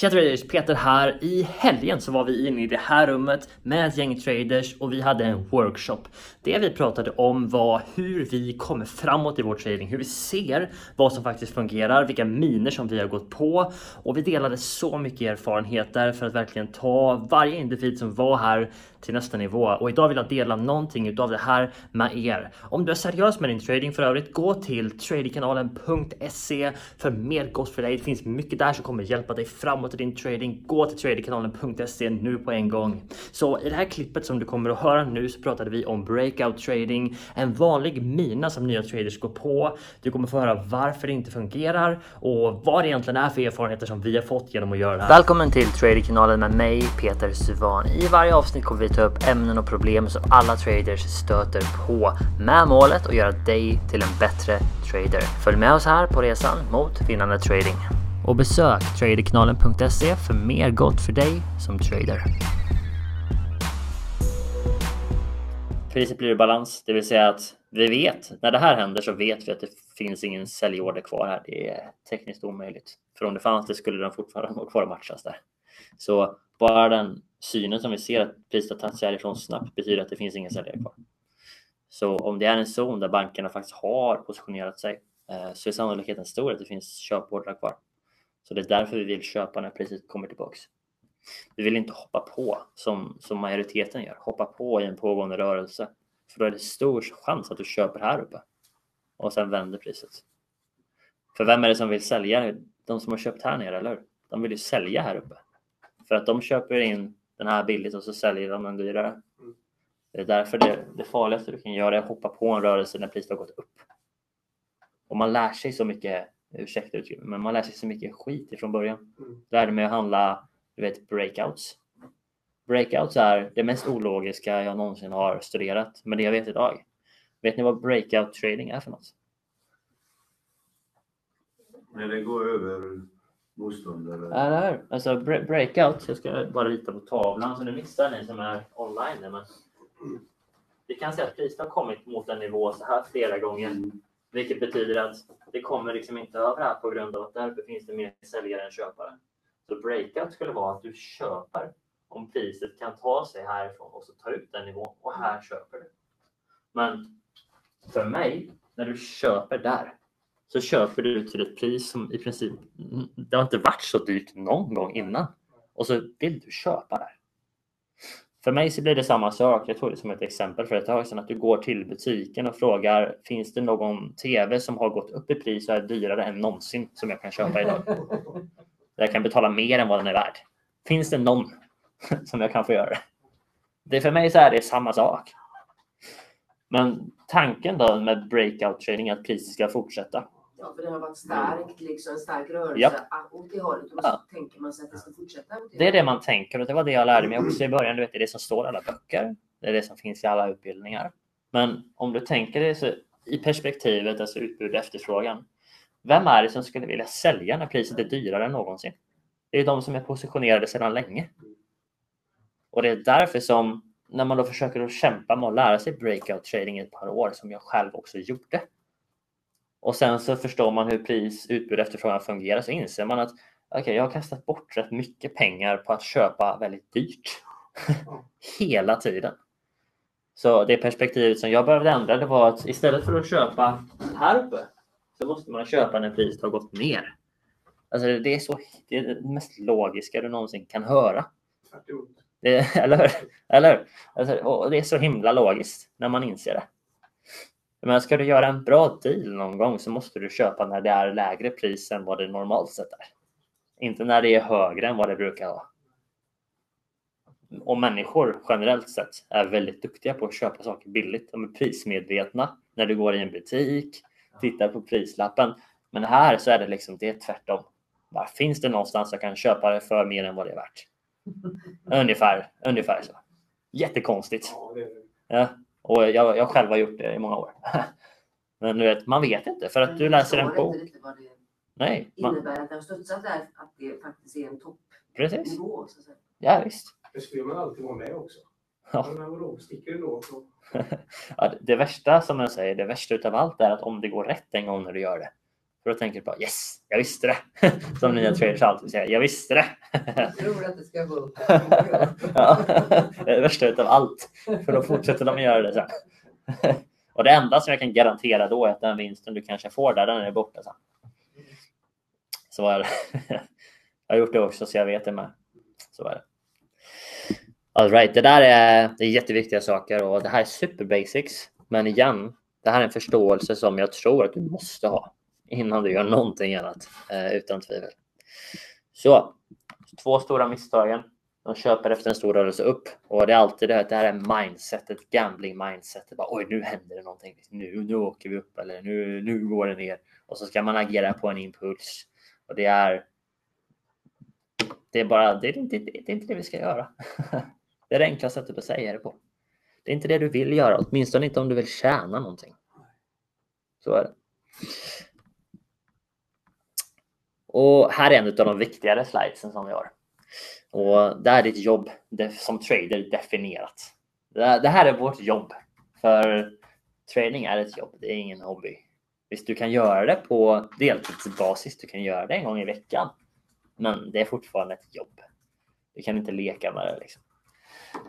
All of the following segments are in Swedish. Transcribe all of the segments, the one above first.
Tja traders! Peter här. I helgen så var vi inne i det här rummet med ett gäng traders och vi hade en workshop. Det vi pratade om var hur vi kommer framåt i vår trading, hur vi ser vad som faktiskt fungerar, vilka miner som vi har gått på och vi delade så mycket erfarenheter för att verkligen ta varje individ som var här till nästa nivå. Och idag vill jag dela någonting utav det här med er. Om du är seriös med din trading för övrigt, gå till tradingkanalen.se för mer gott för dig. Det finns mycket där som kommer hjälpa dig framåt i din trading. Gå till tradingkanalen.se nu på en gång. Så i det här klippet som du kommer att höra nu så pratade vi om breakout trading, en vanlig mina som nya traders går på. Du kommer få höra varför det inte fungerar och vad det egentligen är för erfarenheter som vi har fått genom att göra det här. Välkommen till Tradingkanalen med mig Peter Suvan. I varje avsnitt kommer vi ta upp ämnen och problem som alla traders stöter på med målet att göra dig till en bättre trader. Följ med oss här på resan mot vinnande trading. Och besök traderkanalen.se för mer gott för dig som trader. Priset blir i balans, det vill säga att vi vet när det här händer så vet vi att det finns ingen säljorder kvar här. Det är tekniskt omöjligt. För om det fanns det skulle den fortfarande vara kvar och matchas där. Så bara den synen som vi ser att priset har tagit sig härifrån snabbt betyder att det finns ingen säljare kvar. Så om det är en zon där bankerna faktiskt har positionerat sig eh, så är sannolikheten stor att det finns köpordrar kvar. Så det är därför vi vill köpa när priset kommer tillbaks. Vi vill inte hoppa på som, som majoriteten gör, hoppa på i en pågående rörelse. För då är det stor chans att du köper här uppe och sen vänder priset. För vem är det som vill sälja? De som har köpt här nere, eller? De vill ju sälja här uppe. För att de köper in den här billigt och så säljer de den dyrare. Det är därför det, det farligaste du kan göra är att hoppa på en rörelse när priset har gått upp. Och man lär sig så mycket, ursäkta uttrycket, men man lär sig så mycket skit ifrån början. Mm. Lärde mig att handla, du vet, breakouts. Breakouts är det mest ologiska jag någonsin har studerat, men det jag vet idag. Vet ni vad breakout trading är för något? När det går över motståndare? Eller hur? Alltså breakout, jag ska bara rita på tavlan så nu missar ni som är online. Men vi kan säga att priset har kommit mot en nivå så här flera gånger. Vilket betyder att det kommer liksom inte över här på grund av att därför finns det mer säljare än köpare. Så breakout skulle vara att du köper om priset kan ta sig härifrån och så tar ut den nivån och här köper du. Men för mig, när du köper där, så köper du till ett pris som i princip, det har inte varit så dyrt någon gång innan. Och så vill du köpa där. För mig så blir det samma sak. Jag tog det som ett exempel för ett tag sedan att du går till butiken och frågar finns det någon TV som har gått upp i pris och är dyrare än någonsin som jag kan köpa idag? Där jag kan betala mer än vad den är värd. Finns det någon som jag kan få göra det? Det för mig så är det samma sak. Men tanken då med breakout trading är att priset ska fortsätta. Ja, för det har varit starkt, liksom, en stark rörelse ja. åt det hållet. Och så ja. tänker man sig att det ska fortsätta det Det är det man tänker och det var det jag lärde mig också i början. Du vet, det är det som står i alla böcker. Det är det som finns i alla utbildningar. Men om du tänker det så i perspektivet, alltså utbud och efterfrågan. Vem är det som skulle vilja sälja när priset är dyrare än någonsin? Det är de som är positionerade sedan länge. Och det är därför som när man då försöker att kämpa med att lära sig breakout trading i ett par år som jag själv också gjorde och sen så förstår man hur pris, utbud och efterfrågan fungerar så inser man att okay, jag har kastat bort rätt mycket pengar på att köpa väldigt dyrt hela tiden. Så det perspektivet som jag behövde ändra det var att istället för att köpa här uppe så måste man köpa när priset har gått ner. Alltså det är, så, det är det mest logiska du någonsin kan höra. Det, eller eller alltså, och Det är så himla logiskt när man inser det. Men ska du göra en bra deal någon gång så måste du köpa när det är lägre pris än vad det normalt sett är. Inte när det är högre än vad det brukar vara. Och människor generellt sett är väldigt duktiga på att köpa saker billigt. De är prismedvetna när du går i en butik, tittar på prislappen. Men här så är det liksom det är tvärtom. Bara, finns det någonstans jag kan köpa det för mer än vad det är värt? Ungefär, ungefär så. Jättekonstigt. Ja, och jag, jag själv har gjort det i många år. Men du vet, man vet inte för att du läser en bok. Inte vad det Nej. Man... Innebär att det har studsat där att det faktiskt är en toppnivå? Precis. så att säga. Ja, visst. Det skulle man alltid vara med också. Ja. Men vadå, sticker det då? ja, det värsta som jag säger, det värsta utav allt är att om det går rätt en gång när du gör det, För då tänker du bara yes, jag visste det. Som nya traders alltid säger, jag visste det. Jag tror att det ska gå upp. ja, det är det värsta utav allt. För då fortsätter de göra det sen. Och det enda som jag kan garantera då är att den vinsten du kanske får där, den är borta sen. Så är det. Jag har gjort det också så jag vet det med. Så är det. All right, det där är, det är jätteviktiga saker och det här är super basics. Men igen, det här är en förståelse som jag tror att du måste ha innan du gör någonting annat, eh, utan tvivel. Så, två stora misstagen. De köper efter en stor rörelse upp och det är alltid det här, det här är mindsetet, gambling mindsetet. Bara, Oj, nu händer det någonting. Nu, nu åker vi upp eller nu, nu går det ner och så ska man agera på en impuls och det är. Det är bara, det är inte det, är inte det vi ska göra. Det är det enkla sättet att säga det på. Det är inte det du vill göra, åtminstone inte om du vill tjäna någonting. Så är det. Och här är en av de viktigare slidesen som vi har. Och där är ditt jobb som trader definierat. Det här är vårt jobb. För trading är ett jobb, det är ingen hobby. Visst, du kan göra det på deltidsbasis, du kan göra det en gång i veckan. Men det är fortfarande ett jobb. Du kan inte leka med det. Liksom.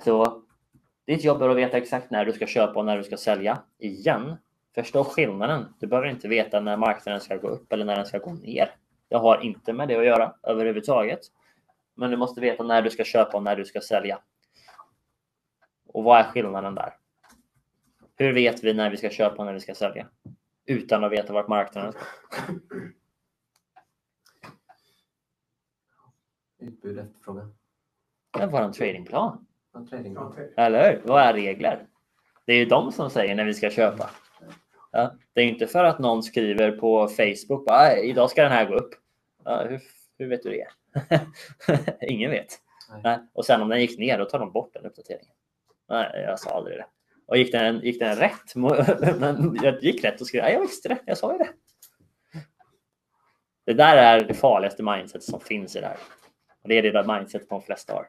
Så ditt jobb är att veta exakt när du ska köpa och när du ska sälja. Igen, förstå skillnaden. Du behöver inte veta när marknaden ska gå upp eller när den ska gå ner. Det har inte med det att göra överhuvudtaget. Men du måste veta när du ska köpa och när du ska sälja. Och vad är skillnaden där? Hur vet vi när vi ska köpa och när vi ska sälja? Utan att veta vart marknaden ska. Utbud efterfrågan. Det är vår tradingplan. Ja, trading. Eller hur? Vad är regler? Det är ju de som säger när vi ska köpa. Ja, det är inte för att någon skriver på Facebook att idag ska den här gå upp. Ja, hur, hur vet du det? Ingen vet. Nej. Och sen om den gick ner, då tar de bort den uppdateringen. Nej, jag sa aldrig det. Och gick den, gick den rätt? jag gick rätt och skrev, jag visste det, jag sa ju det. Det där är det farligaste mindset som finns i det här. Och det är det där mindset de flesta har.